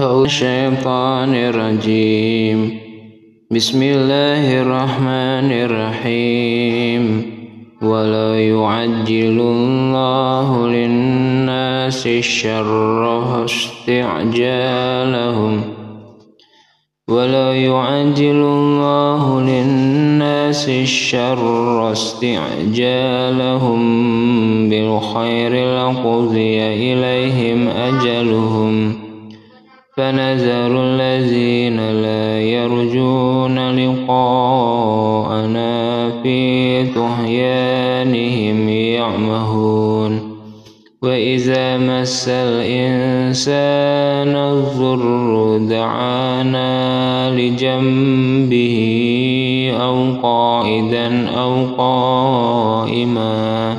أو الشيطان الرجيم. بسم الله الرحمن الرحيم. ولا يعجل الله للناس الشر استعجالهم ولا يعجل الله للناس الشر استعجالهم بالخير لقضي إليهم أجلهم. فنذر الذين لا يرجون لقاءنا في طغيانهم يعمهون. وإذا مس الإنسان الضر دعانا لجنبه أو قائدا أو قائما.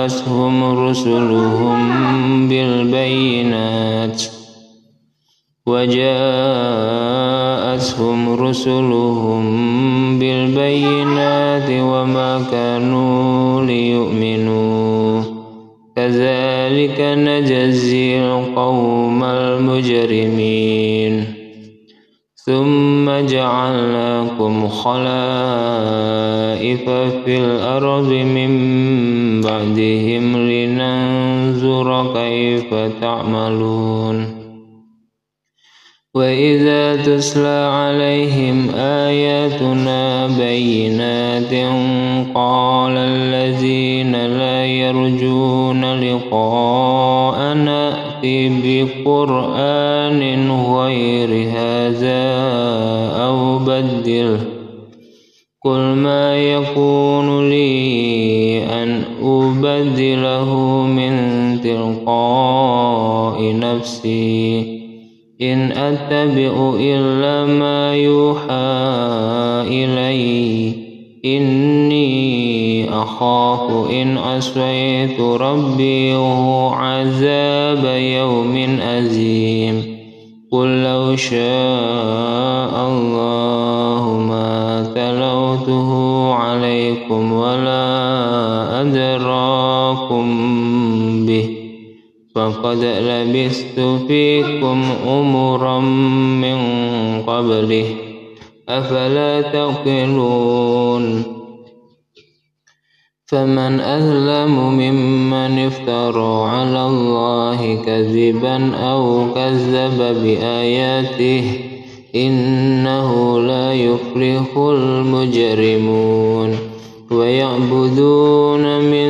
وجاءتهم رسلهم بالبينات وجاءتهم رسلهم بالبينات وما كانوا ليؤمنوا كذلك نجزي القوم المجرمين ثم جعلناكم خلائف في الأرض من بعدهم لننظر كيف تعملون. وإذا تسلى عليهم آياتنا بينات قال الذين لا يرجون لقاءنا ائت بقرآن غير هذا بدله قل ما يكون لي أن أبدله من تلقاء نفسي. إن أتبع إلا ما يوحى إلي. إني أخاف إن عصيت ربي عذاب يوم أزيم. قل لو شاء الله ما تلوته عليكم ولا أدراكم به فقد لبثت فيكم أمرا من قبله أفلا تعقلون فمن أظلم ممن افترى على الله كذبا أو كذب بآياته إنه لا يفلح المجرمون ويعبدون من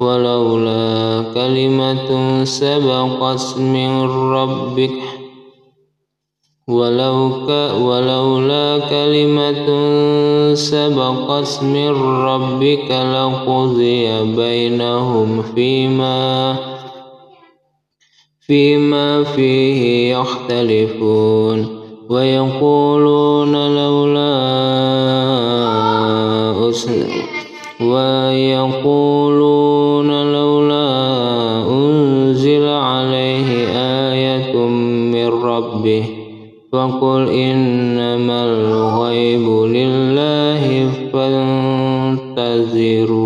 ولولا كلمة سبقت من ربك. ولو ك ولولا كلمة سبقت من ربك لقضي بينهم فيما فيما فيه يختلفون. ويقولون لولا أسل ويقولون من ربه فقل إنما الغيب لله فانتظروا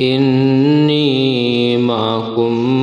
إني معكم